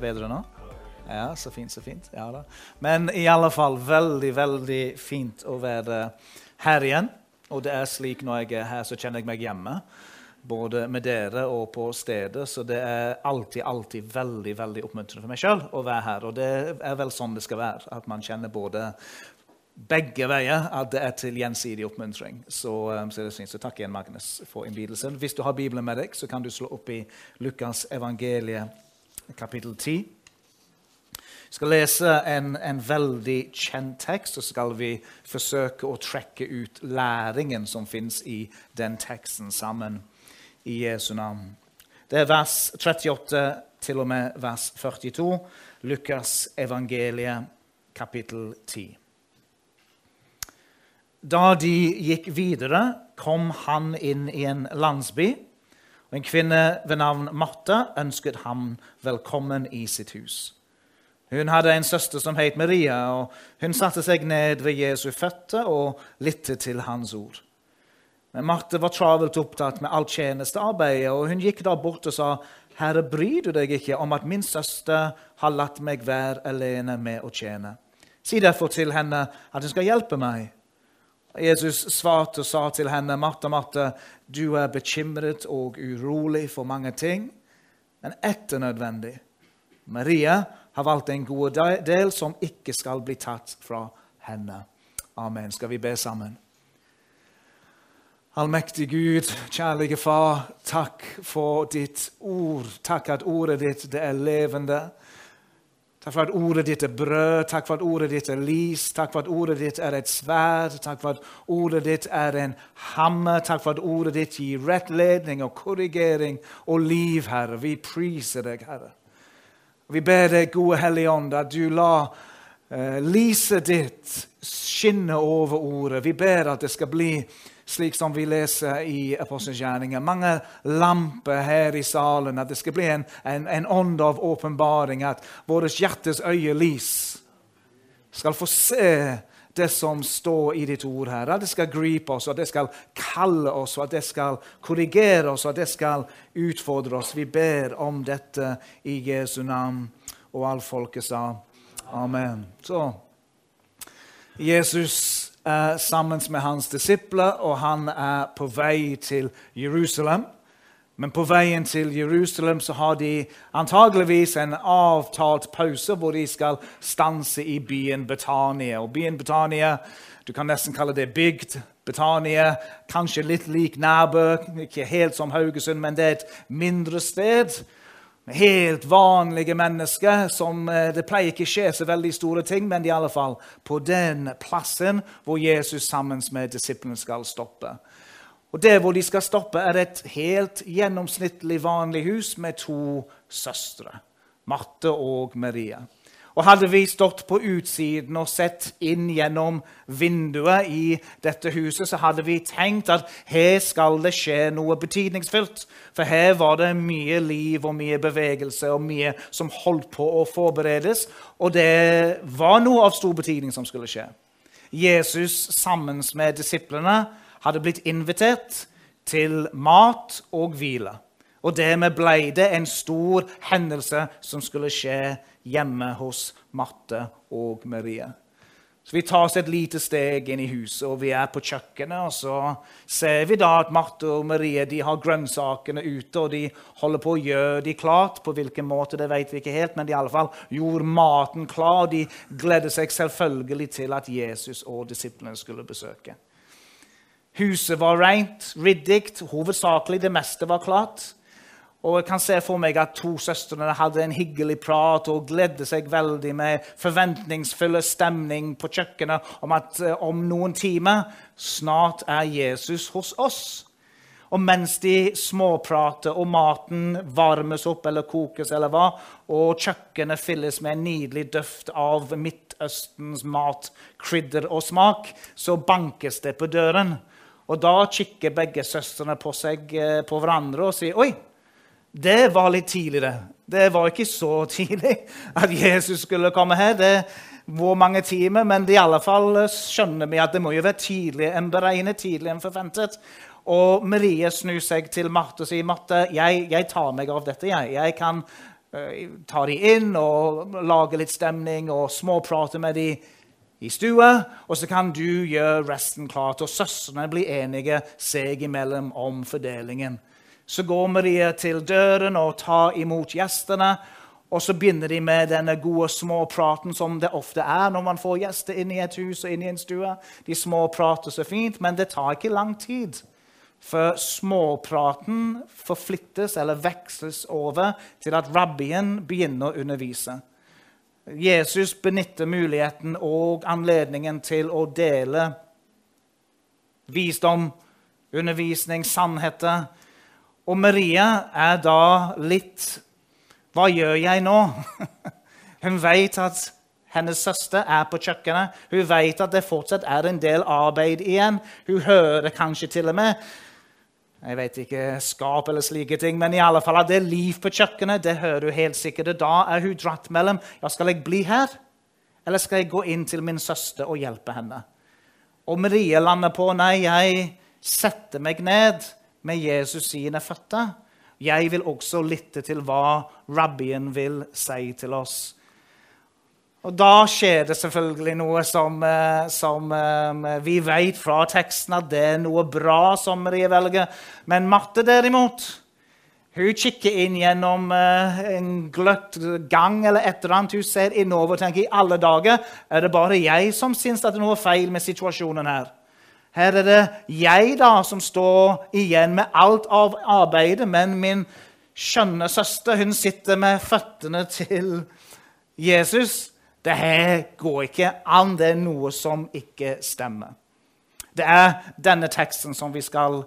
Bedre nå? Ja, så fint, så fint. Ja da. Men i alle fall veldig, veldig fint å være her igjen. Og det er slik når jeg er her, så kjenner jeg meg hjemme. Både med dere og på stedet. Så det er alltid, alltid veldig veldig oppmuntrende for meg sjøl å være her. Og det er vel sånn det skal være. At man kjenner både begge veier at det er til gjensidig oppmuntring. Så, um, så, så takk igjen, Magnus, for innbydelsen. Hvis du har Bibelen med deg, så kan du slå opp i Lukas evangeliet kapittel 10. Vi skal lese en, en, veldig kjent tekst, og så skal vi forsøke å trekke ut læringen som fins i den teksten sammen i Jesu navn. Det er vers 38 til og med vers 42, Lukas evangeliet, kapittel 10. Da de gikk videre, kom han inn i en landsby. En kvinne ved navn Martha ønsket ham velkommen i sitt hus. Hun hadde en søster som het Maria, og hun satte seg ned ved Jesu føtter og lyttet til hans ord. Men Marte var travelt opptatt med alt tjenestearbeidet, og hun gikk da bort og sa, 'Herre, bryr du deg ikke om at min søster har latt meg være alene med å tjene?' 'Si derfor til henne at hun skal hjelpe meg.' Jesus svarte og sa til henne, 'Martha, Martha, du er bekymret og urolig for mange ting, men ett er nødvendig.' Maria har valgt en god del som ikke skal bli tatt fra henne. Amen. Skal vi be sammen? Allmektig Gud, kjærlige Far, takk for ditt ord. Takk at ordet ditt det er levende. Takk for at ordet ditt er brød, takk for at ordet ditt er lys, takk for at ordet ditt er et sverd, takk for at ordet ditt er en hammer, takk for at ordet ditt gir rettledning og korrigering og liv, Herre. Vi priser deg, Herre. Vi ber deg, gode Hellige Ånd, at du lar uh, lyset ditt skinne over ordet. Vi ber at det skal bli slik som vi leser i apostelgjerningen. Mange lamper her i salen. At det skal bli en, en, en ånd av åpenbaring. At vårt hjertes øyelys skal få se det som står i ditt ord her. At det skal gripe oss, at det skal kalle oss, at det skal korrigere oss, at det skal utfordre oss. Vi ber om dette i Jesu navn. Og all folket sa amen. Så Jesus er sammen med hans disipler, og han er på vei til Jerusalem. Men på veien til Jerusalem så har de antageligvis en avtalt pause hvor de skal stanse i byen Betania. Og byen Betania, du kan nesten kalle det bygd. Betania, kanskje litt lik Nærbø, ikke helt som Haugesund, men det er et mindre sted. Helt vanlige mennesker. som eh, Det pleier ikke å skje så veldig store ting, men i alle fall på den plassen hvor Jesus sammen med disiplene skal stoppe. Og Der hvor de skal stoppe, er et helt gjennomsnittlig vanlig hus med to søstre, Marte og Maria. Og Hadde vi stått på utsiden og sett inn gjennom vinduet i dette huset, så hadde vi tenkt at her skal det skje noe betydningsfullt. For her var det mye liv og mye bevegelse og mye som holdt på å forberedes. Og det var noe av stor betydning som skulle skje. Jesus sammen med disiplene hadde blitt invitert til mat og hvile. Og dermed ble det en stor hendelse som skulle skje hjemme hos Marte og Marie. Så Vi tar oss et lite steg inn i huset, og vi er på kjøkkenet. og Så ser vi da at Marte og Marie de har grønnsakene ute, og de holder på å gjøre de klart. På hvilken måte det vet vi ikke helt, men de i alle fall gjorde maten klar. De gledde seg selvfølgelig til at Jesus og disiplene skulle besøke. Huset var rent, ryddig, hovedsakelig det meste var klart. Og jeg kan se for meg at to søstrene hadde en hyggelig prat og gledde seg veldig med forventningsfull stemning på kjøkkenet om at eh, om noen timer snart er Jesus hos oss. Og mens de småprater og maten varmes opp eller kokes, eller hva, og kjøkkenet fylles med en nydelig døft av Midtøstens mat, krydder og smak, så bankes det på døren. Og da kikker begge søstrene på seg eh, på hverandre og sier Oi, det var litt tidligere. Det var ikke så tidlig at Jesus skulle komme her. Det var mange timer, men i alle fall skjønner vi at det må jo være tidligere enn beregnet, tidligere enn forventet. Og Marie snur seg til Marte og sier, 'Marte, jeg, jeg tar meg av dette. Jeg, jeg kan uh, ta de inn og lage litt stemning og småprate med de i stua. Og så kan du gjøre resten klart, og søstrene blir enige seg imellom om fordelingen. Så går Maria til døren og tar imot gjestene. Og så begynner de med denne gode småpraten som det ofte er når man får gjester inn i et hus og inn i en stue. De småprater så fint, men det tar ikke lang tid før småpraten forflyttes eller veksles over til at rabbien begynner å undervise. Jesus benytter muligheten og anledningen til å dele visdom, undervisning, sannheter. Og Maria er da litt hva gjør jeg nå? Hun vet at hennes søster er på kjøkkenet. Hun vet at det fortsatt er en del arbeid igjen. Hun hører kanskje til og med jeg vet ikke, skap eller slike ting, men i alle fall at det er liv på kjøkkenet. det hører hun helt sikkert. Da er hun dratt mellom ja, skal jeg bli her, eller skal jeg gå inn til min søster og hjelpe henne. Og Marie lander på nei, jeg setter meg ned med Jesus sine føtter. Jeg vil også lytte til hva rabbien vil si til oss. Og Da skjer det selvfølgelig noe som, eh, som eh, vi vet fra teksten at det er noe bra som Marie velger. Men Marte, derimot, hun kikker inn gjennom eh, en gløtt gang eller et eller annet. Hun ser innover og tenker i alle dager er det bare jeg som syns det er noe feil med situasjonen her. Her er det jeg da som står igjen med alt av arbeidet, men min skjønne søster hun sitter med føttene til Jesus. Det her går ikke an. Det er noe som ikke stemmer. Det er denne teksten som vi skal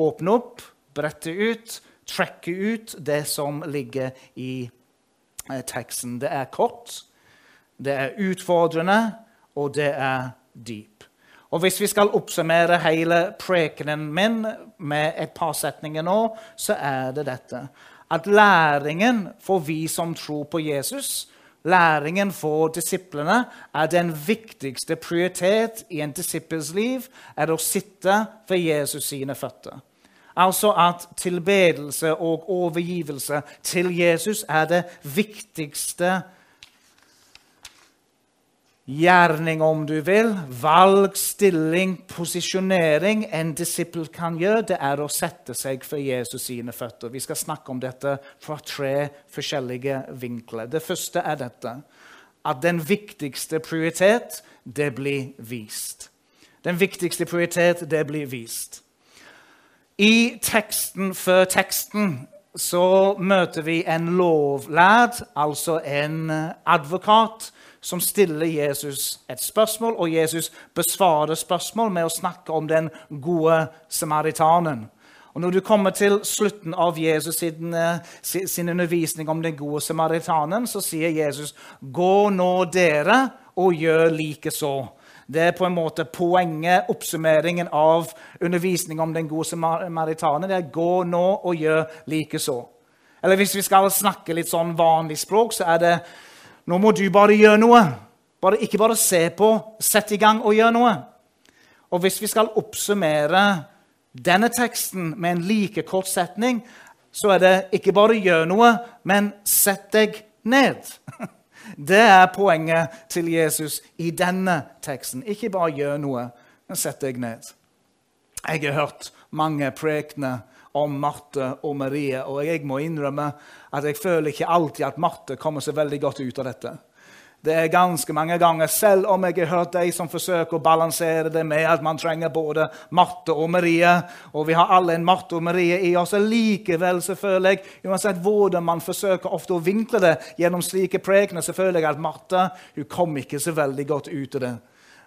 åpne opp, brette ut, trekke ut det som ligger i eh, teksten. Det er kort, det er utfordrende, og det er dyp. Og Hvis vi skal oppsummere hele prekenen min med et par setninger nå, så er det dette. At læringen for vi som tror på Jesus, læringen for disiplene, er den viktigste prioritet i en disippels liv, er å sitte ved Jesus sine føtter. Altså at tilbedelse og overgivelse til Jesus er det viktigste gjerning, om du vil, valg, stilling, posisjonering en disippel kan gjøre, det er å sette seg for Jesus sine føtter. Vi skal snakke om dette fra tre forskjellige vinkler. Det første er dette at den viktigste prioritet, det blir vist. Den viktigste prioritet, det blir vist. I teksten før teksten så møter vi en lovlærd, altså en advokat, som stiller Jesus et spørsmål, og Jesus besvarer spørsmål med å snakke om den gode samaritanen. Og Når du kommer til slutten av Jesus sin, eh, sin undervisning om den gode samaritanen, så sier Jesus, 'Gå nå dere og gjør likeså'. Det er på en måte poenget, oppsummeringen av undervisningen om den gode samaritanen. Det er 'gå nå og gjør likeså'. Eller hvis vi skal snakke litt sånn vanlig språk, så er det nå må du bare gjøre noe. Bare, ikke bare se på. Sett i gang og gjør noe. Og hvis vi skal oppsummere denne teksten med en like kort setning, så er det ikke bare gjør noe, men sett deg ned. Det er poenget til Jesus i denne teksten. Ikke bare gjør noe, men sett deg ned. Jeg har hørt mange prekener om Marte og Marie. Og jeg må innrømme at jeg føler ikke alltid at Marte kommer så veldig godt ut av dette. Det er ganske mange ganger, selv om jeg har hørt de som forsøker å balansere det med at man trenger både Marte og Marie, og vi har alle en Marte og Marie i oss, likevel så føler jeg, uansett hvordan man forsøker ofte å vinkle det gjennom slike prekener, så føler jeg at Marte hun kom ikke så veldig godt ut av det.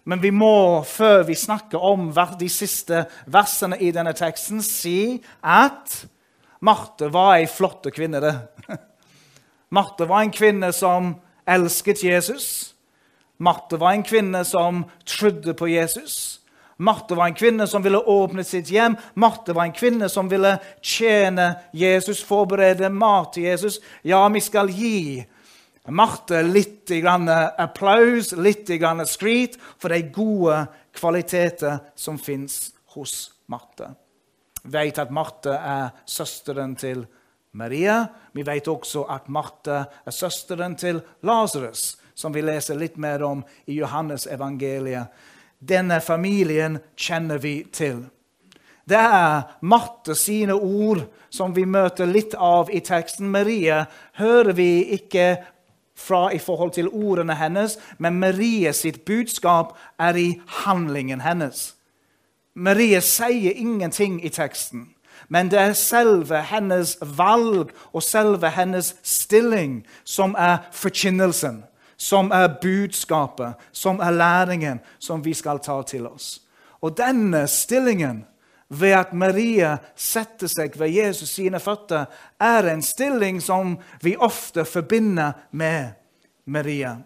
Men vi må, før vi snakker om de siste versene i denne teksten, si at Marte var ei flott kvinne. det. Marte var en kvinne som elsket Jesus. Marte var en kvinne som trodde på Jesus. Marte var en kvinne som ville åpne sitt hjem. Marte var en kvinne som ville tjene Jesus, forberede mat til Jesus. Ja, vi skal gi Marte litt applaus, litt skryt for de gode kvaliteter som fins hos Marte. Vet at Marte er søsteren til Maria. Vi vet også at Marte er søsteren til Lasarus, som vi leser litt mer om i Johannes evangeliet. Denne familien kjenner vi til. Det er Marte sine ord som vi møter litt av i teksten. Maria hører vi ikke fra i forhold til ordene hennes, men Maria sitt budskap er i handlingen hennes. Maria sier ingenting i teksten, men det er selve hennes valg og selve hennes stilling som er forkynnelsen, som er budskapet, som er læringen som vi skal ta til oss. Og denne stillingen ved at Maria setter seg ved Jesus sine føtter, er en stilling som vi ofte forbinder med Maria.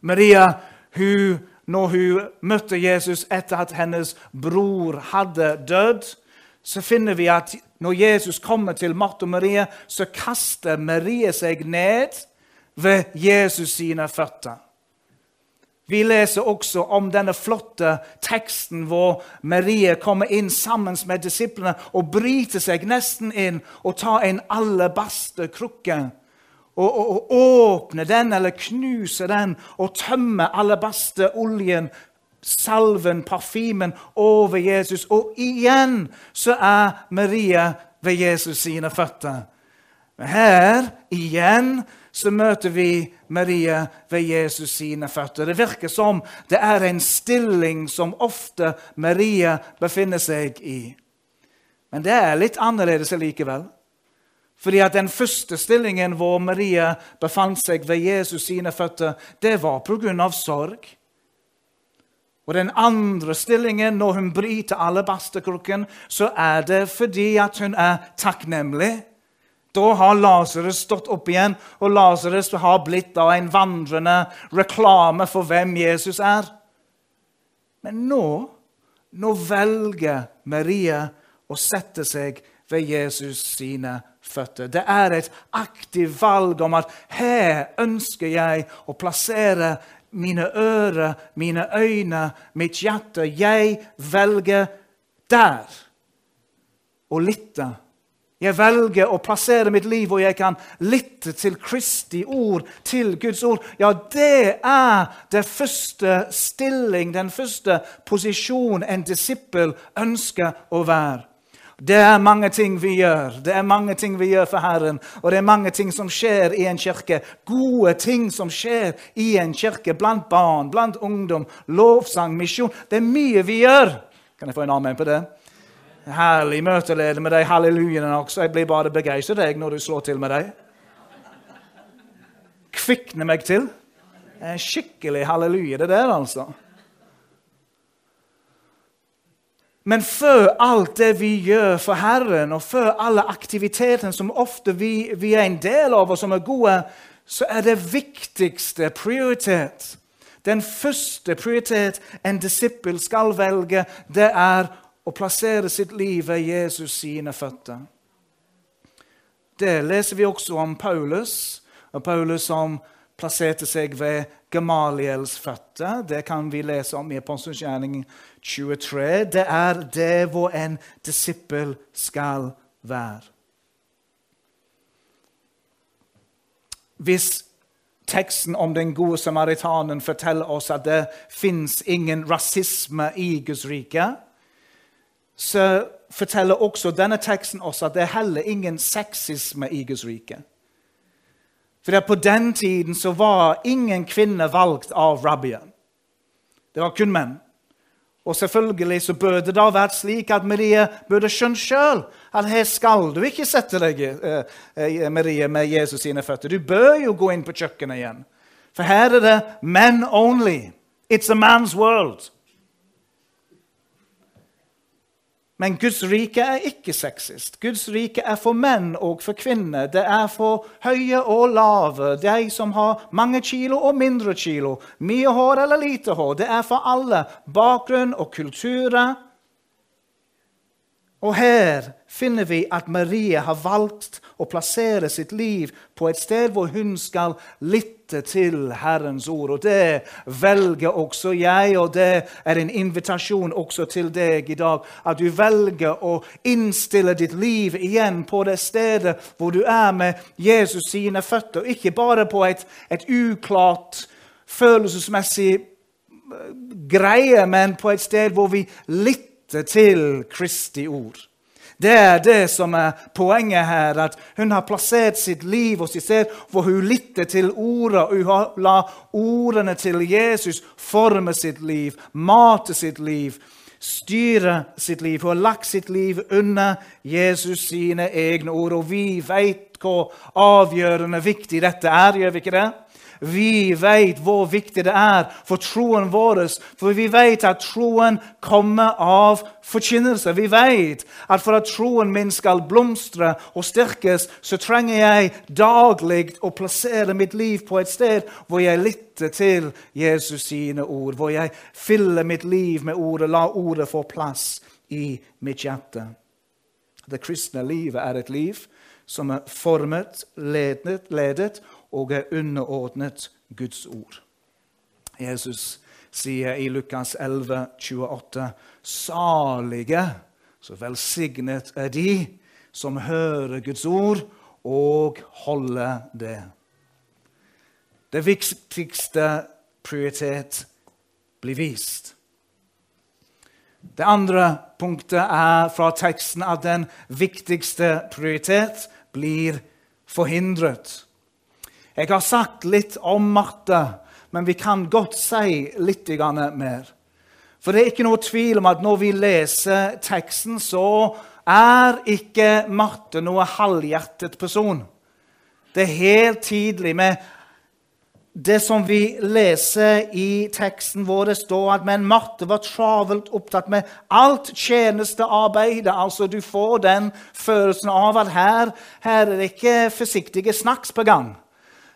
Maria, hun, når hun møtte Jesus etter at hennes bror hadde dødd, så finner vi at når Jesus kommer til Marte og Maria, så kaster Maria seg ned ved Jesus sine føtter. Vi leser også om denne flotte teksten hvor Maria kommer inn sammen med disiplene og bryter seg nesten inn og tar en alabasterkrukke. Og, og, og åpner den eller knuser den og tømmer alabasteroljen, salven, parfymen, over Jesus. Og igjen så er Maria ved Jesus sine føtter. Her igjen så møter vi Maria ved Jesus sine føtter. Det virker som det er en stilling som ofte Maria befinner seg i. Men det er litt annerledes likevel. Fordi at Den første stillingen hvor Maria befant seg ved Jesus sine føtter, det var pga. sorg. Og den andre stillingen, når hun bryter alabasterkrukken, så er det fordi at hun er takknemlig. Da har Lasarus stått opp igjen, og Lasarus har blitt en vandrende reklame for hvem Jesus er. Men nå, nå velger Maria å sette seg ved Jesus sine føtter. Det er et aktivt valg om at her ønsker jeg å plassere mine ører, mine øyne, mitt hjerte. Jeg velger der å lytte jeg velger å plassere mitt liv hvor jeg kan lytte til Kristi ord, til Guds ord. Ja, det er den første stilling, den første posisjon en disippel ønsker å være. Det er mange ting vi gjør. Det er mange ting vi gjør for Herren. Og det er mange ting som skjer i en kirke. Gode ting som skjer i en kirke blant barn, blant ungdom. Lovsang, misjon. Det er mye vi gjør. Kan jeg få en amen på det? Herlig møteleder med de hallelujaene også. Jeg blir bare begeistret når du slår til med dem. Kvikner meg til. Skikkelig halleluja, det der, altså. Men før alt det vi gjør for Herren, og før alle aktivitetene som ofte vi, vi, er en del av, og som er gode, så er det viktigste prioritet. Den første prioritet en disippel skal velge, det er å plassere sitt liv ved Jesus sine føtter. Det leser vi også om Paulus, og Paulus som plasserte seg ved Gamaliels føtter. Det kan vi lese om i Apostelgjerningen 23. Det er det hvor en disippel skal være. Hvis teksten om den gode samaritanen forteller oss at det fins ingen rasisme i Guds rike, så forteller også denne teksten oss at det er heller ingen sexisme i Guds rike. For på den tiden så var ingen kvinner valgt av rabbien. Det var kun menn. Og selvfølgelig så burde det da vært slik at Marie burde skjønt sjøl at her skal du ikke sette deg, eh, eh, Marie, med Jesus sine føtter. Du bør jo gå inn på kjøkkenet igjen. For her er det men only. It's a man's world. Men Guds rike er ikke sexist. Guds rike er for menn og for kvinner. Det er for høye og lave, de som har mange kilo og mindre kilo, mye hår eller lite hår. Det er for alle bakgrunn og kulturer. Og her finner vi at Marie har valgt å plassere sitt liv på et sted hvor hun skal lytte til Herrens ord. Og det velger også jeg, og det er en invitasjon også til deg i dag. At du velger å innstille ditt liv igjen på det stedet hvor du er med Jesus sine føtter. Ikke bare på et, et uklart, følelsesmessig eh, greie, men på et sted hvor vi lytter til Kristi ord. Det er det som er poenget her, at hun har plassert sitt liv og sitt sted hvor hun lytter til ordene. Hun har la ordene til Jesus forme sitt liv, mate sitt liv, styre sitt liv. Hun har lagt sitt liv under Jesus sine egne ord. Og vi vet hvor avgjørende viktig dette er, gjør vi ikke det? Vi vet hvor viktig det er for troen vår, for vi vet at troen kommer av forkynnelse. Vi vet at for at troen min skal blomstre og styrkes, så trenger jeg daglig å plassere mitt liv på et sted hvor jeg lytter til Jesus sine ord, hvor jeg fyller mitt liv med ordet, la ordet få plass i mitt hjerte. Det kristne livet er et liv som er formet, ledet, ledet og er underordnet Guds ord. Jesus sier i Lukas 11, 28, salige, så velsignet er de som hører Guds ord og holder det. Det viktigste prioritet blir vist. Det andre punktet er fra teksten at den viktigste prioritet blir forhindret. Jeg har sagt litt om Marte, men vi kan godt si litt mer. For det er ikke noe tvil om at når vi leser teksten, så er ikke Marte noe halvhjertet person. Det er helt tydelig med det som vi leser i teksten hvor det står at men Marte var travelt opptatt med alt tjenestearbeidet. Altså, du får den følelsen av at her, her er det ikke forsiktige snakks på gang.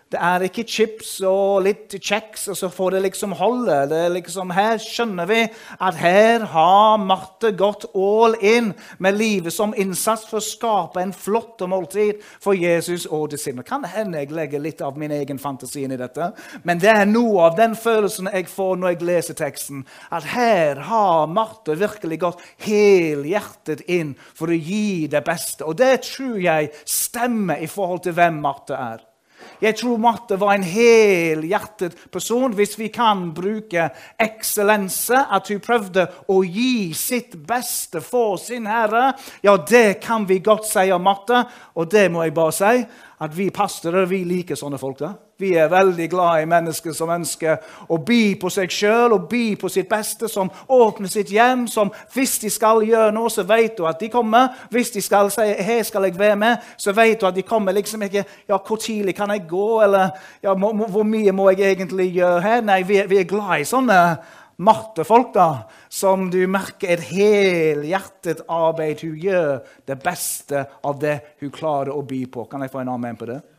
Det er ikke chips og litt kjeks, og så får det liksom holde. Det liksom, her skjønner vi at her har Marte gått all in med livet som innsats for å skape en flott måltid for Jesus og disiplene. Kan hende jeg legger litt av min egen fantasi inn i dette, men det er noe av den følelsen jeg får når jeg leser teksten. At her har Marte virkelig gått helhjertet inn for å gi det beste. Og det tror jeg stemmer i forhold til hvem Marte er. Jeg tror Matte var en helhjertet person, hvis vi kan bruke eksellense. At hun prøvde å gi sitt beste for sin Herre. Ja, det kan vi godt si om Matte, og det må jeg bare si at vi pastorer vi liker sånne folk. da. Vi er veldig glad i mennesker som ønsker å by på seg sjøl og by på sitt beste, som åpner sitt hjem, som hvis de skal gjøre noe, så vet du at de kommer. Hvis de skal si 'her skal jeg være med', så vet du at de kommer liksom ikke 'ja, hvor tidlig kan jeg gå', eller ja, 'hvor mye må jeg egentlig gjøre her'? Nei, vi vi er glad i sånne Marte-folk, da, som du merker et helhjertet arbeid. Hun gjør det beste av det hun klarer å by på. Kan jeg få en amen på det?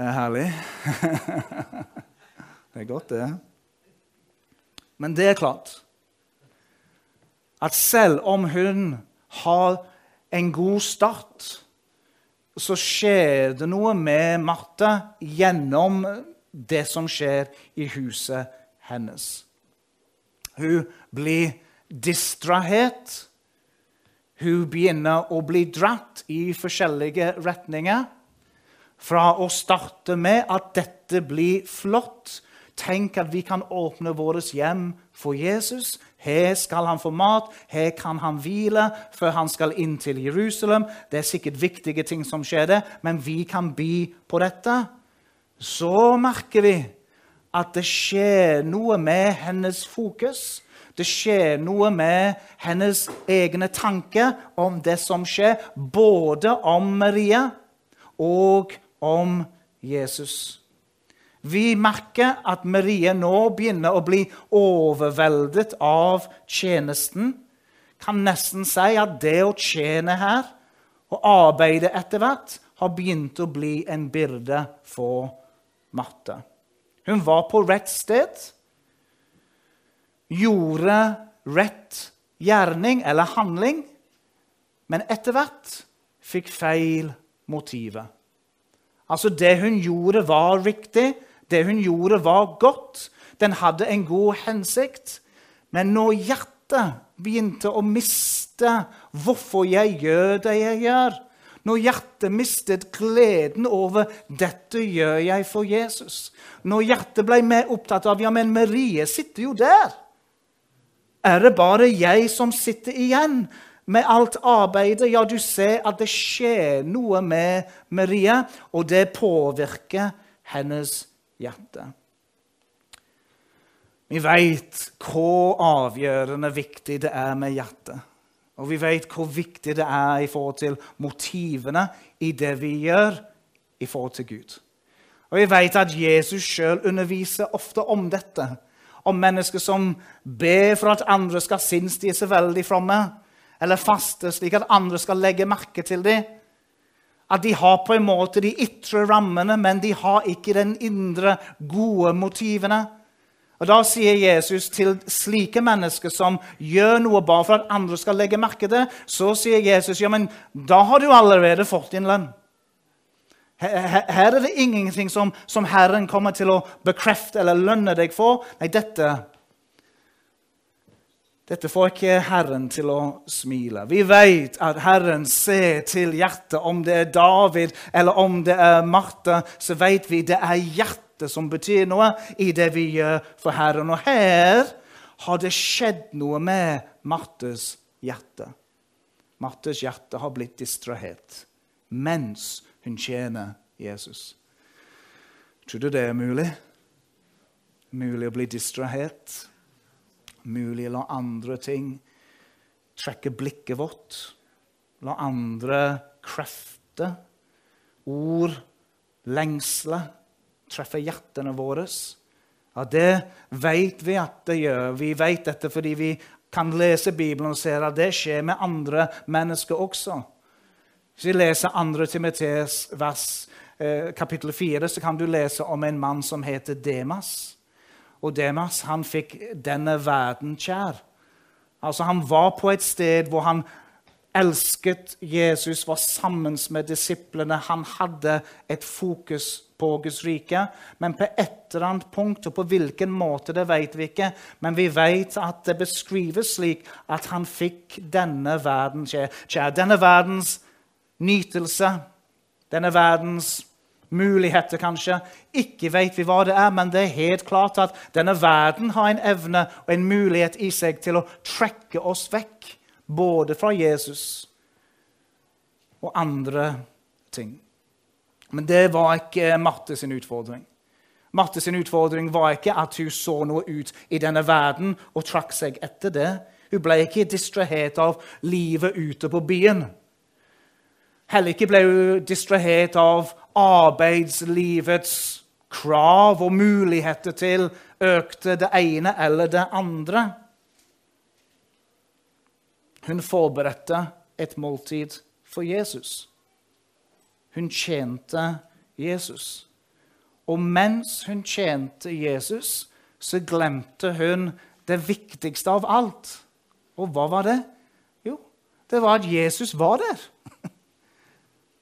Det er herlig. Det er godt, det. Men det er klart at selv om hun har en god start, så skjer det noe med Marte gjennom det som skjer i huset hennes. Hun blir distrahert. Hun begynner å bli dratt i forskjellige retninger. Fra å starte med at dette blir flott. Tenk at vi kan åpne vårt hjem for Jesus. Her skal han få mat, her kan han hvile før han skal inn til Jerusalem. Det er sikkert viktige ting som skjer der, men vi kan by på dette. Så merker vi at det skjer noe med hennes fokus. Det skjer noe med hennes egne tanker om det som skjer, både om Maria og om Jesus. Vi merker at Marie nå begynner å bli overveldet av tjenesten. Kan nesten si at det å tjene her og arbeide etter hvert har begynt å bli en byrde for Matte. Hun var på rett sted, gjorde rett gjerning eller handling, men etter hvert fikk feil motiver. Altså, det hun gjorde, var riktig. Det hun gjorde, var godt. Den hadde en god hensikt. Men når hjertet begynte å miste hvorfor jeg gjør det jeg gjør, når hjertet mistet gleden over 'dette gjør jeg for Jesus', når hjertet ble mer opptatt av 'ja, men Marie sitter jo der', er det bare jeg som sitter igjen med alt arbeidet? Ja, du ser at det skjer noe med Maria, og det påvirker hennes hjerte. Vi vet hvor avgjørende viktig det er med hjertet. Og vi vet hvor viktig det er i forhold til motivene i det vi gjør i forhold til Gud. Og vi vet at Jesus sjøl underviser ofte om dette. Om mennesker som ber for at andre skal synes de er så veldig fromme, eller faste slik at andre skal legge merke til dem. At de har på en måte de ytre rammene, men de har ikke den indre, gode motivene. Og Da sier Jesus til slike mennesker som gjør noe bare for at andre skal legge merke til så sier Jesus ja, men da har du allerede fått din lønn. Her, er det ingenting som, som, Herren kommer til å bekrefte eller lønne deg for. Nei, dette, dette får ikke Herren til å smile. Vi vet at Herren ser til hjertet. Om det er David eller om det er Martha, så vet vi det er hjertet som betyr noe i det vi gjør for Herren. Og her har det skjedd noe med Martes hjerte. Martes hjerte har blitt distrahert mens hun tjener Jesus. Tror du det er mulig? Mulig å bli distrahert? Mulig la andre ting trekke blikket vårt? La andre krefter, ord, lengsler treffer hjertene våre. Ja, Det vet vi at det gjør. Vi vet dette fordi vi kan lese Bibelen og ser at det skjer med andre mennesker også. Hvis vi leser 2. Timoteus eh, kapittel 4, så kan du lese om en mann som heter Demas. Og Demas han fikk denne verden kjær. Altså, han var på et sted hvor han elsket Jesus, var sammen med disiplene. Han hadde et fokus på Guds rike. Men på et eller annet punkt, og på hvilken måte, det vet vi ikke. Men vi vet at det beskrives slik at han fikk denne verden kjær. Denne verdens nytelse, denne verdens muligheter, kanskje. Ikke vet vi hva det er, men det er helt klart at denne verden har en evne og en mulighet i seg til å trekke oss vekk både fra Jesus og andre ting. Men det var ikke Marte sin utfordring. Marte sin utfordring var ikke at hun så noe ut i denne verden og trakk seg etter det. Hun ble ikke distrahert av livet ute på byen. Heller ikke ble hun distrahert av arbeidslivets krav og muligheter til økte det ene eller det andre. Hun forberedte et måltid for Jesus. Hun tjente Jesus. Og mens hun tjente Jesus, så glemte hun det viktigste av alt. Og hva var det? Jo, det var at Jesus var der.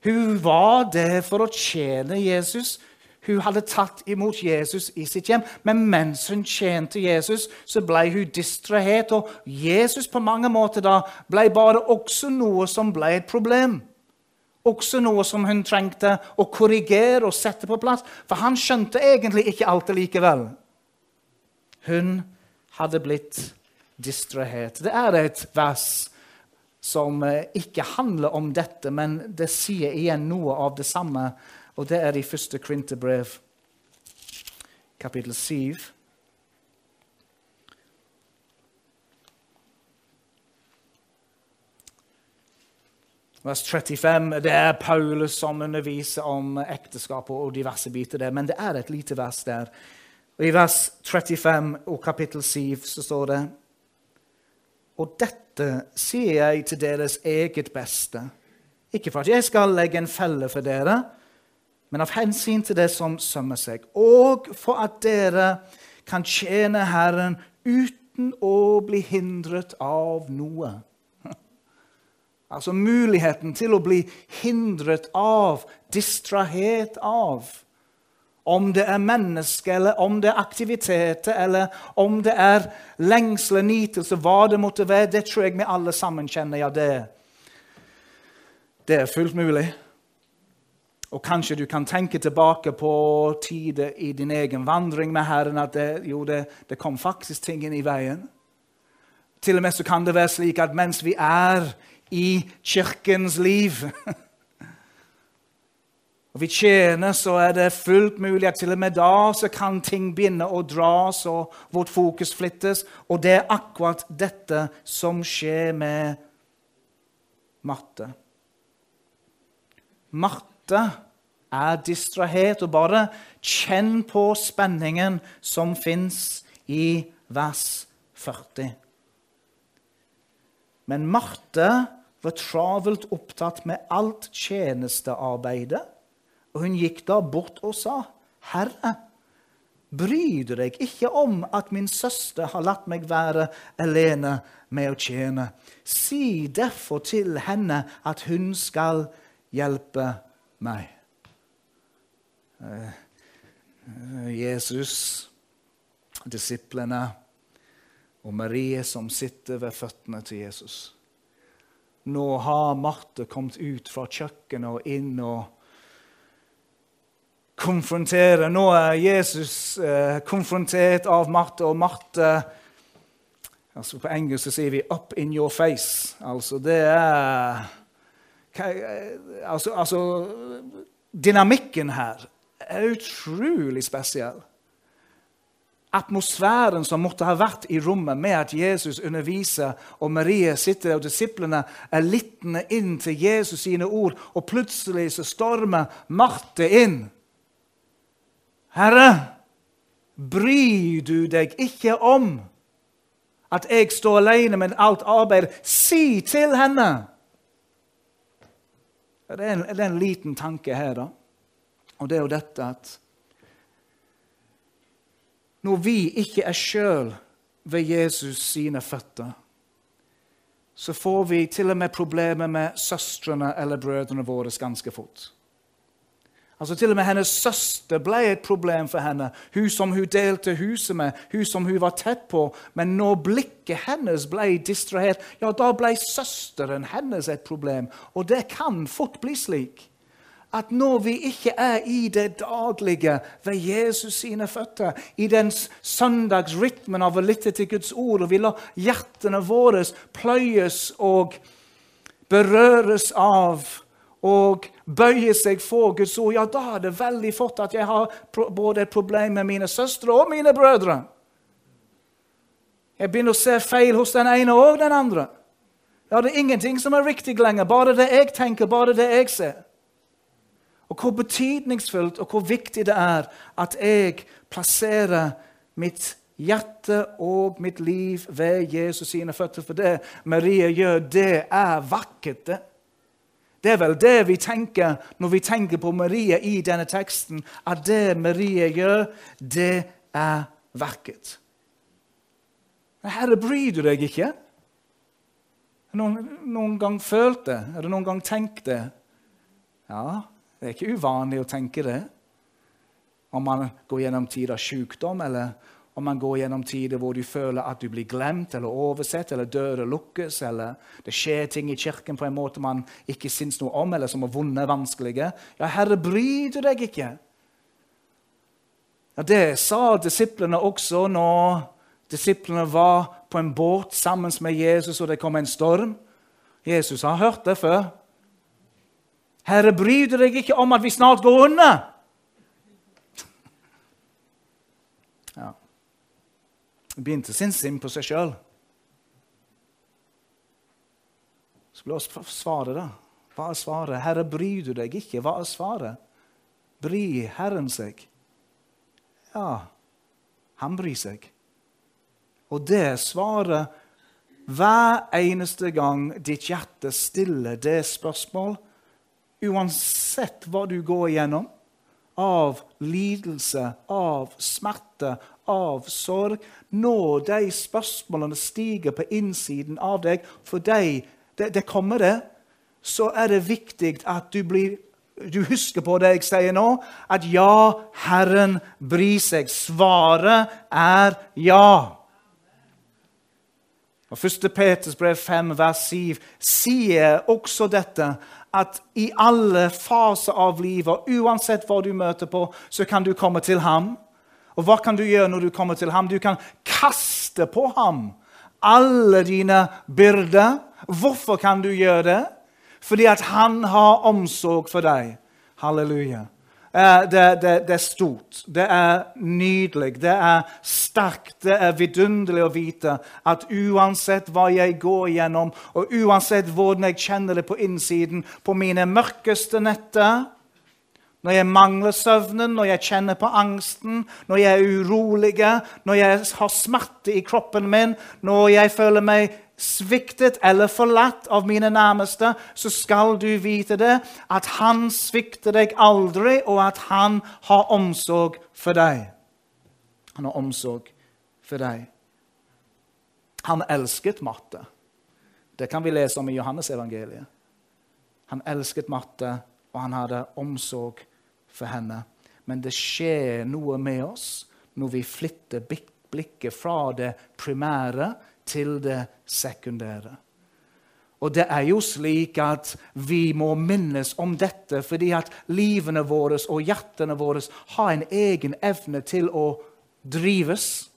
Hun var der for å tjene Jesus. Hun hadde tatt imot Jesus i sitt hjem, men mens hun tjente Jesus, så ble hun distrahert. Og Jesus på mange måter da ble bare også noe som ble et problem også noe som hun trengte å korrigere og sette på plass. For han skjønte egentlig ikke alt likevel. Hun hadde blitt distrahert. Det er et vers som eh, ikke handler om dette, men det sier igjen noe av det samme. Og det er i første Krinterbrev, kapittel 7. Vers 35 det er Paulus som underviser om ekteskap og diverse biter der. Men det er et lite vers der. Og I vers 35 og kapittel 7 så står det Og dette sier jeg til deres eget beste. Ikke for at jeg skal legge en felle for dere, men av hensyn til det som sømmer seg, og for at dere kan tjene Herren uten å bli hindret av noe. Altså muligheten til å bli hindret av, distrahert av. Om det er mennesker, eller om det er aktiviteter, eller om det er lengsel, nytelse, hva det måtte være, det tror jeg vi alle sammen kjenner. Ja, det, det er fullt mulig. Og kanskje du kan tenke tilbake på tider i din egen vandring med Herren at det, jo, det, det kom faktisk ting inn i veien. Til og med så kan det være slik at mens vi er i kirkens liv og vi tjener, så er det fullt mulig at til og med da så kan ting begynne å dras, og vårt fokus flyttes. Og det er akkurat dette som skjer med Marte. Marte er distrahert, og bare kjenn på spenningen som fins i vers 40. Men Marte var travelt opptatt med alt tjenestearbeidet, og hun gikk da bort og sa, 'Herre, bryr du deg ikke om at min søster har latt meg være alene med å tjene?' 'Si derfor til henne at hun skal hjelpe meg.' Eh, Jesus, disiplene og Marie som sitter ved føttene til Jesus. Nå har Marte kommet ut fra kjøkkenet og inn og konfronterer. Nå er Jesus eh, konfrontert av Marte, og Marte altså På engelsk så sier vi 'up in your face'. Altså det er altså, altså Dynamikken her er utrolig spesiell atmosfæren som måtte ha vært i rommet med at Jesus underviser, og Marie sitter og disiplene er lyttende inn til Jesus sine ord, og plutselig så stormer Marte inn. Herre, bryr du deg ikke om at jeg står alene med alt arbeid? Si til henne! Det er en, det er en liten tanke her, da. Og det er jo dette at når vi ikke er sjøl ved Jesus sine føtter, så får vi til og med problemer med søstrene eller brødrene våre ganske fort. Altså Til og med hennes søster ble et problem for henne, hun som hun delte huset med, hun som hun var tett på. Men når blikket hennes ble distrahert, ja, da ble søsteren hennes et problem. Og det kan fort bli slik at når vi ikke er i det daglige ved Jesus sine føtter, i den søndagsrytmen av å lytte til Guds ord, og vi lar hjertene våre pløyes og berøres av og bøye seg for Guds ord, ja, da er det veldig fort at jeg har både et problem med mine søstre og mine brødre. Jeg begynner å se feil hos den ene og den andre. Det er ingenting som er riktig lenger, bare det jeg tenker, bare det jeg ser. Og hvor betydningsfullt og hvor viktig det er at jeg plasserer mitt hjerte og mitt liv ved Jesus sine føtter. For det Maria gjør, det er vakkert. det. Det er vel det vi tenker når vi tenker på Marie i denne teksten. At det Marie gjør, det er vakkert. Herre, bryr du deg ikke? Har du noen gang følt det? Har du noen gang tenkt det? Ja, det er ikke uvanlig å tenke det. Om man går gjennom tider av sykdom, eller om man går gjennom tider hvor du føler at du blir glemt eller oversett, eller dører lukkes, eller det skjer ting i kirken på en måte man ikke syns noe om, eller som er vonde, vanskelige. Ja, Herre, bryr du deg ikke? Ja, Det sa disiplene også når disiplene var på en båt sammen med Jesus, og det kom en storm. Jesus har hørt det før. Herre, bryr du deg ikke om at vi snart går under? Begynte sin sim på seg sjøl. Så la oss svare, da. Hva er svaret? Herre, bryr du deg ikke? Hva er svaret? Bryr Herren seg? Ja, han bryr seg. Og det svaret hver eneste gang ditt hjerte stiller det spørsmål Uansett hva du går igjennom, av lidelse, av smerte, av sorg. Når de spørsmålene stiger på innsiden av deg, for deg, det, det kommer det, så er det viktig at du, blir, du husker på det jeg sier nå, at ja, Herren bryr seg. Svaret er ja. Og 1. Peters brev 5, vers 7 sier også dette at i alle faser av livet, uansett hva du møter på, så kan du komme til ham. Og hva kan du gjøre når du kommer til ham? Du kan kaste på ham alle dine byrder. Hvorfor kan du gjøre det? Fordi at han har omsorg for deg. Halleluja. Eh, det, det, det, er stort, det er nydelig, det er sterkt, det er vidunderlig å vite at uansett hva jeg går gjennom, og uansett hvordan jeg kjenner det på innsiden, på mine mørkeste netter når jeg mangler søvnen, når jeg kjenner på angsten, når jeg er urolig, når jeg har smerte i kroppen min, når jeg føler meg sviktet eller forlatt av mine nærmeste, så skal du vite det, at han svikter deg aldri, og at han har omsorg for deg. Han har omsorg for deg. Han elsket matte. Det kan vi lese om i Johannes-evangeliet. Han elsket matte, og han hadde omsorg for henne. Men det skjer noe med oss når vi flytter blikket fra det primære til det sekundære. Og det er jo slik at vi må minnes om dette fordi at livene våre og hjertene våre har en egen evne til å drives.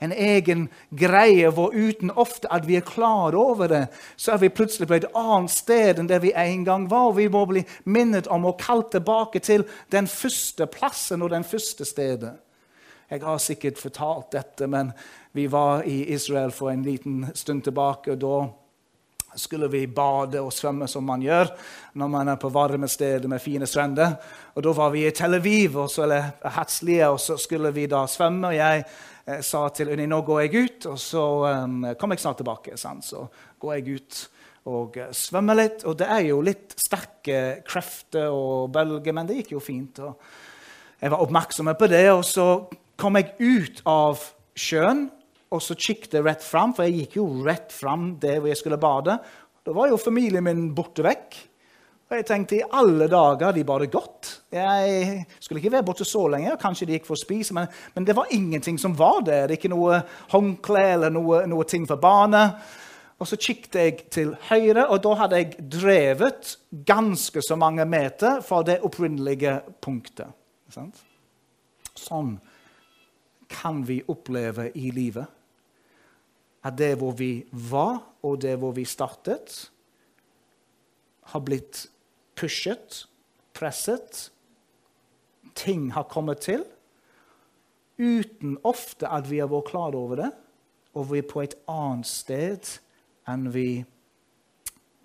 En egen greie hvor uten ofte at vi er klar over det, så er vi plutselig på et annet sted enn det vi en gang var. Vi må bli minnet om å kalle tilbake til den første plassen og den første stedet. Jeg har sikkert fortalt dette, men vi var i Israel for en liten stund tilbake. og Da skulle vi bade og svømme som man gjør når man er på varme steder med fine strender. Og Da var vi i Tel Aviv, og så, eller Hatslia, og så skulle vi da svømme. og Jeg eh, sa til Unni nå går jeg ut, og så um, kommer jeg snart tilbake. Sant? Så går jeg ut og uh, svømmer litt. Og det er jo litt sterke krefter og bølger, men det gikk jo fint. og Jeg var oppmerksom på det, og så kom jeg ut av sjøen og så kikket jeg rett fram, for jeg gikk jo rett fram der hvor jeg skulle bade. Da var jo familien min borte vekk. Og jeg tenkte i alle dager de bare gått. Jeg skulle ikke være borte så lenge. Kanskje de gikk for å spise, men, men, det var ingenting som var der. Ikke noe håndkle eller noe, noe ting for barnet. Og så kikket jeg til høyre, og da hadde jeg drevet ganske så mange meter fra det opprinnelige punktet. Sånn kan vi oppleve i livet at det hvor vi var, og det hvor vi startet, har blitt pushet, presset. Ting har kommet til uten ofte at vi har vært klar over det, og vi er på et annet sted enn vi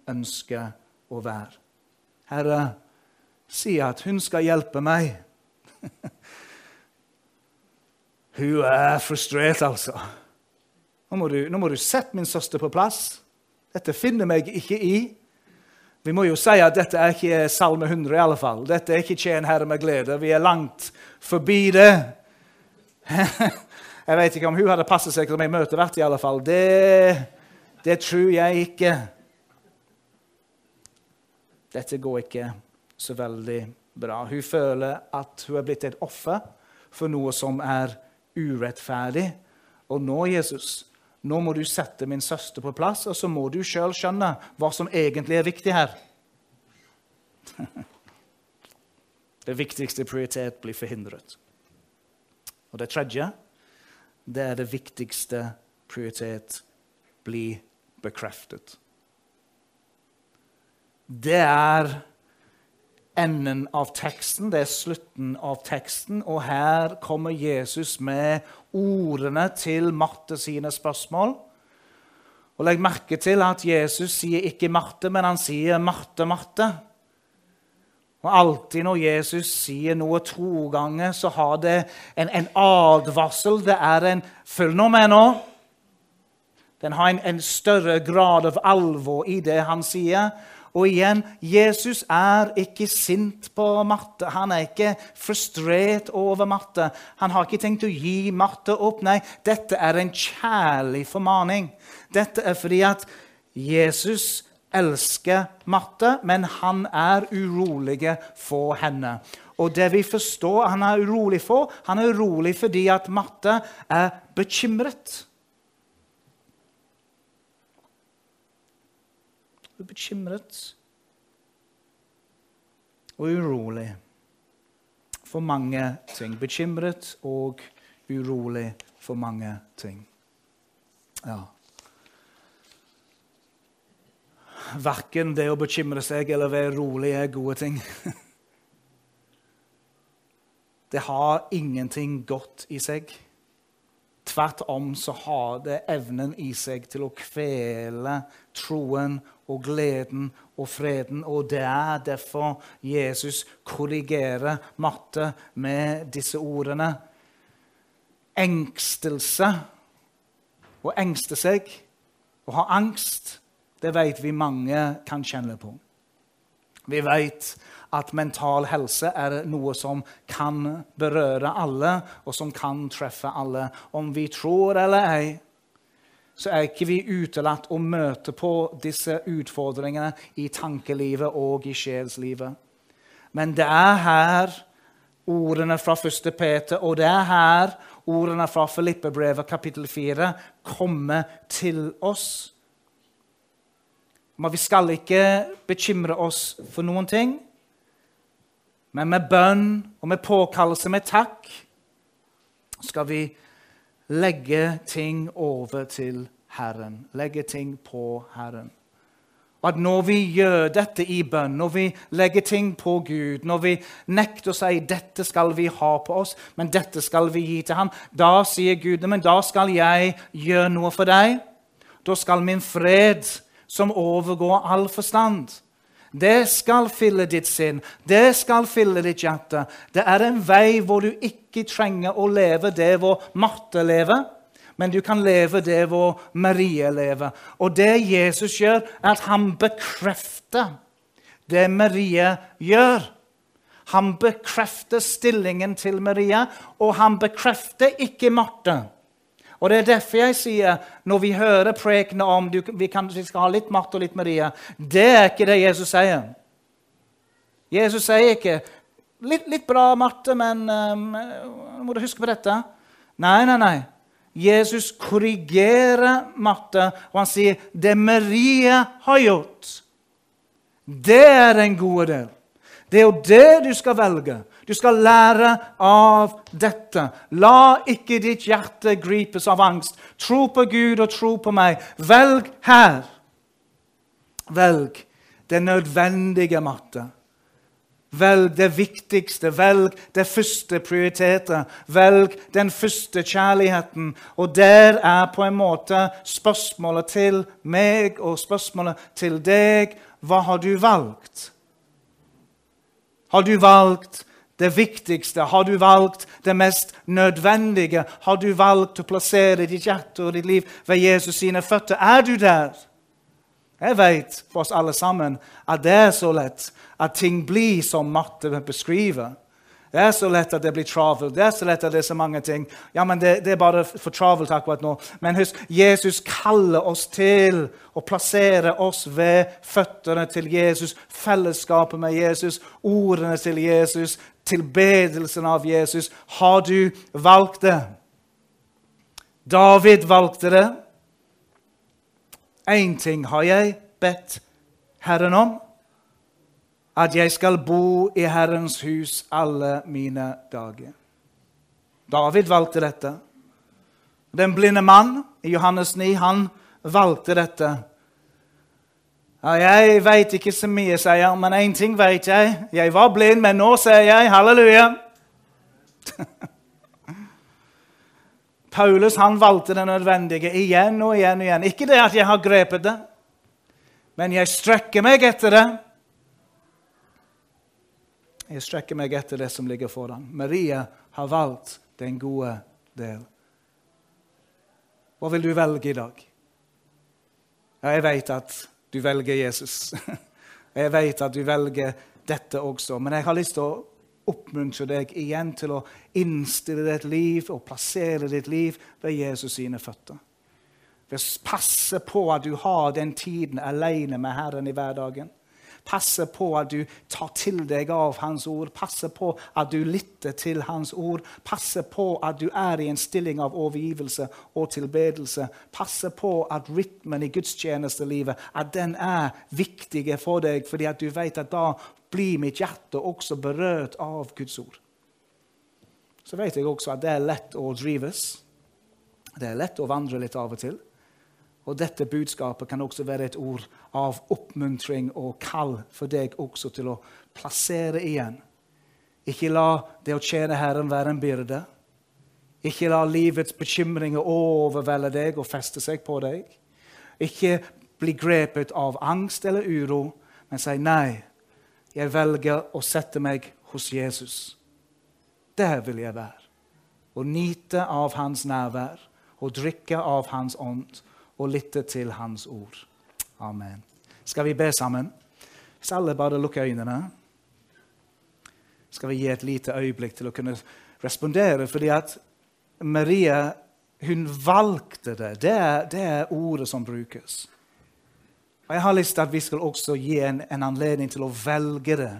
ønsker å være. Herre, si at hun skal hjelpe meg. hun er frustrert, altså. Nå må, du, nå må, du, sette min søster på plass. Dette finner meg ikke i. Vi må jo si at dette er ikke Salme 100, i alle fall. Dette er ikke 'Tjen Herre med glede'. Vi er langt forbi det. Jeg vet ikke om hun hadde passet seg som ei møtevert, i alle fall. Det, det tror jeg ikke. Dette går ikke så veldig bra. Hun føler at hun er blitt et offer for noe som er urettferdig. Og nå, Jesus, nå må du sette min søster på plass, og så må du sjøl skjønne hva som egentlig er viktig her. Det viktigste prioritet blir forhindret. Og det tredje, det er det viktigste prioritet blir bekreftet. Det er enden av teksten, det er slutten av teksten, og her kommer Jesus med ordene til Marte sine spørsmål. Og Legg merke til at Jesus sier ikke Marte, men han sier Marte, Marte. Og Alltid når Jesus sier noe to ganger, så har det en, en advarsel. Det er en Følg nå med nå. Den har en, en større grad av alvor i det han sier. Og igjen, Jesus er ikke sint på Marte. Han er ikke frustrert over Marte. Han har ikke tenkt å gi Marte opp. Nei, dette er en kjærlig formaning. Dette er fordi at Jesus elsker Marte, men han er urolig for henne. Og det vi forstår han er urolig for, han er urolig fordi at Marte er bekymret. Bekymret og urolig for mange ting. Bekymret og urolig for mange ting. Ja. Verken det å bekymre seg eller være rolig er gode ting. Det har ingenting godt i seg. Tvert om så har det evnen i seg til å kvele troen og gleden og freden. Og det er derfor Jesus korrigerer matte med disse ordene. Engstelse, å engste seg, å ha angst, det vet vi mange kan kjenne på. Vi vet at mental helse er noe som kan berøre alle, og som kan treffe alle. Om vi tror eller ei, så er ikke vi utelatt å møte på disse utfordringene i tankelivet og i sjelslivet. Men det er her ordene fra 1. Peter, og det er her ordene fra Filippebrevet kapittel 4 kommer til oss. Men vi skal ikke bekymre oss for noen ting. Men med bønn og med påkallelse, med takk, skal vi legge ting over til Herren. Legge ting på Herren. At når vi gjør dette i bønn, når vi legger ting på Gud, når vi nekter å si 'dette skal vi ha på oss, men dette skal vi gi til ham', da sier Gud men da skal jeg gjøre noe for deg. Da skal min fred, som overgår all forstand, det skal fylle ditt sinn, det skal fylle ditt hjerte. Det er en vei hvor du ikke trenger å leve det hvor Marte lever, men du kan leve det hvor Marie lever. Og det Jesus gjør, er at han bekrefter det Marie gjør. Han bekrefter stillingen til Maria, og han bekrefter ikke Marte. Og Det er derfor jeg sier, når vi hører prekene om du, vi, kan, vi, skal ha litt Martha og litt Maria Det er ikke det Jesus sier. Jesus sier ikke litt, litt bra, Marte, men um, må du huske på dette. Nei, nei, nei. Jesus korrigerer Marte, og han sier det Maria har gjort, det er den gode del. Det er jo det du skal velge. Du skal lære av dette. La ikke ditt hjerte gripes av angst. Tro på Gud og tro på meg. Velg her. Velg det nødvendige matte. Velg det viktigste, velg det første prioritetet, Velg den første kjærligheten. Og der er på en måte spørsmålet til meg og spørsmålet til deg hva har du valgt? Har du valgt det viktigste? Har du valgt det mest nødvendige? Har du valgt å plassere ditt hjerte og ditt liv ved Jesus sine føtter? Er du der? Jeg vet for oss alle sammen at det er så lett at ting blir som Marte beskriver. Det er så lett at det blir travelt. Det er så lett at det er så mange ting. Ja, men det, det er bare for travelt akkurat nå. Men husk, Jesus kaller oss til å plassere oss ved føttene til Jesus, fellesskapet med Jesus, ordene til Jesus, tilbedelsen av Jesus. Har du valgt det? David valgte det. Én ting har jeg bedt Herren om at jeg skal bo i Herrens hus alle mine dager. David valgte dette. Den blinde mann i Johannes 9 han valgte dette. Ja, jeg veit ikke så mye, sier han, men én ting vet jeg. Jeg var blind, men nå ser jeg. Halleluja! Paulus han valgte det nødvendige igjen og igjen og igjen. Ikke det at jeg har grepet det, men jeg strekker meg etter det. Jeg strekker meg etter det som ligger foran. Maria har valgt den gode del. Hva vil du velge i dag? Ja, jeg vet at du velger Jesus. Jeg vet at du velger dette også, men jeg har lyst til å oppmuntre deg igjen til å innstille ditt liv og plassere ditt liv ved Jesus sine føtter. Ved å passe på at du har den tiden alene med Herren i hverdagen. Passe på at du tar til deg av Hans ord. Passe på at du lytter til Hans ord. Passe på at du er i en stilling av overgivelse og tilbedelse. Passe på at rytmen i gudstjenestelivet at den er viktig for deg, fordi at du vet at da blir mitt hjerte også berørt av Guds ord. Så vet jeg også at det er lett å drives. Det er lett å vandre litt av og til. Og dette budskapet kan også være et ord av oppmuntring og kall for deg også til å plassere igjen. Ikke la det å tjene Herren være en byrde. Ikke la livets bekymringer overvelde deg og feste seg på deg. Ikke bli grepet av angst eller uro, men si nei. Jeg velger å sette meg hos Jesus. Der vil jeg være. Og nyte av hans nærvær og drikke av hans ånd og lytte til Hans ord. Amen. Skal vi be sammen? Hvis alle bare lukker øynene, skal vi gi et lite øyeblikk til å kunne respondere. Fordi at Maria hun valgte det. Det er, det er ordet som brukes. Og Jeg har lyst til at vi skal også gi en, en anledning til å velge det.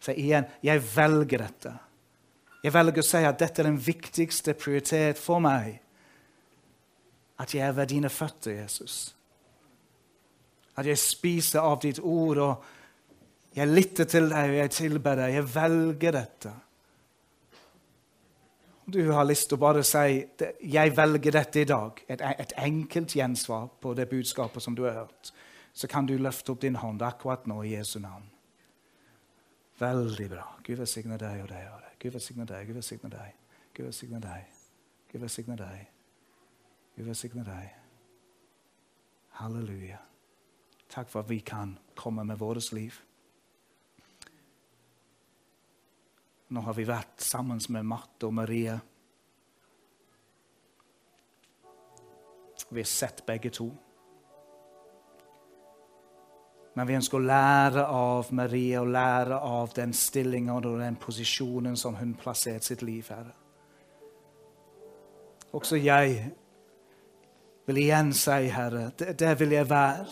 Så igjen, jeg velger dette. Jeg velger å si at dette er den viktigste prioritet for meg at jeg er ved dine føtter, Jesus. At jeg spiser av ditt ord, og jeg lytter til deg, og jeg tilber deg. Jeg velger dette. Du har lyst til å bare si 'jeg velger dette i dag', et, et enkelt gjensvar på det budskapet som du har hørt, så kan du løfte opp din hånd akkurat nå i Jesu navn. Veldig bra. Gud velsigne deg og deg og deg. Gud velsigne deg, Gud velsigne deg. Gud velsigne deg. Gud velsigne deg. Gud velsigne deg. Halleluja. Takk for at vi kan komme med vårt liv. Nå har vi vært sammen med Marte og Maria. Vi har sett begge to. Men vi ønsker å lære av Maria og lære av den stillingen og den posisjonen som hun plasserte sitt liv her. Også jeg vil igjen si, Herre, det, vil jeg være.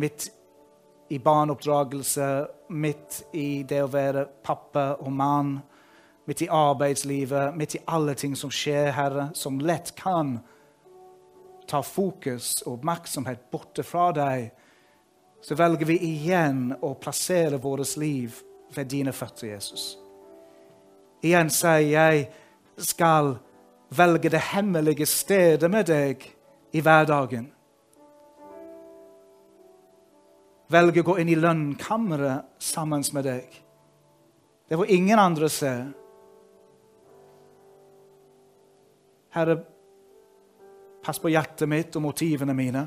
Midt i barneoppdragelse, midt i det å være pappa og mann, midt i arbeidslivet, midt i alle ting som skjer, Herre, som lett kan ta fokus og oppmerksomhet borte fra deg, så velger vi igjen å plassere vårt liv ved dine føtter, Jesus. Igjen sier jeg skal velge det hemmelige stedet med deg i hverdagen. Velge å gå inn i lønnkammeret sammen med deg. Det hvor ingen andre ser. Herre, pass på hjertet mitt og motivene mine.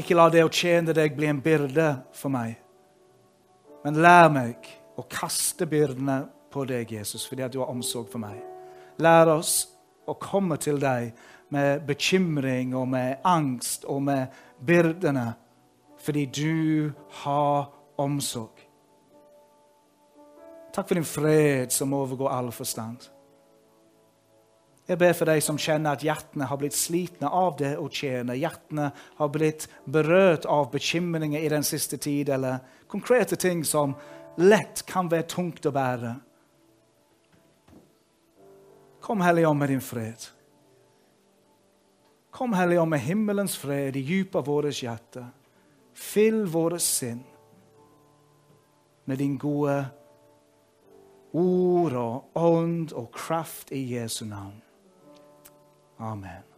Ikke la det å tjene deg bli en byrde for meg, men lær meg å kaste byrdene på deg, Jesus, fordi at du har omsorg for meg. Lær oss å komme til deg med bekymring og med angst og med byrdene, fordi du har omsorg. Takk for din fred som overgår all forstand. Jeg ber for deg som kjenner at hjertene har blitt slitne av det å tjene. Hjertene har blitt berørt av bekymringer i den siste tid, eller konkrete ting som lett kan være tungt å bære. Kom, Hellige Ånd, med din fred. Kom, Hellige Ånd, med himmelens fred i dypet av vårt hjerte. Fyll våre sinn med din gode ord og ånd og kraft i Jesu navn. Amen.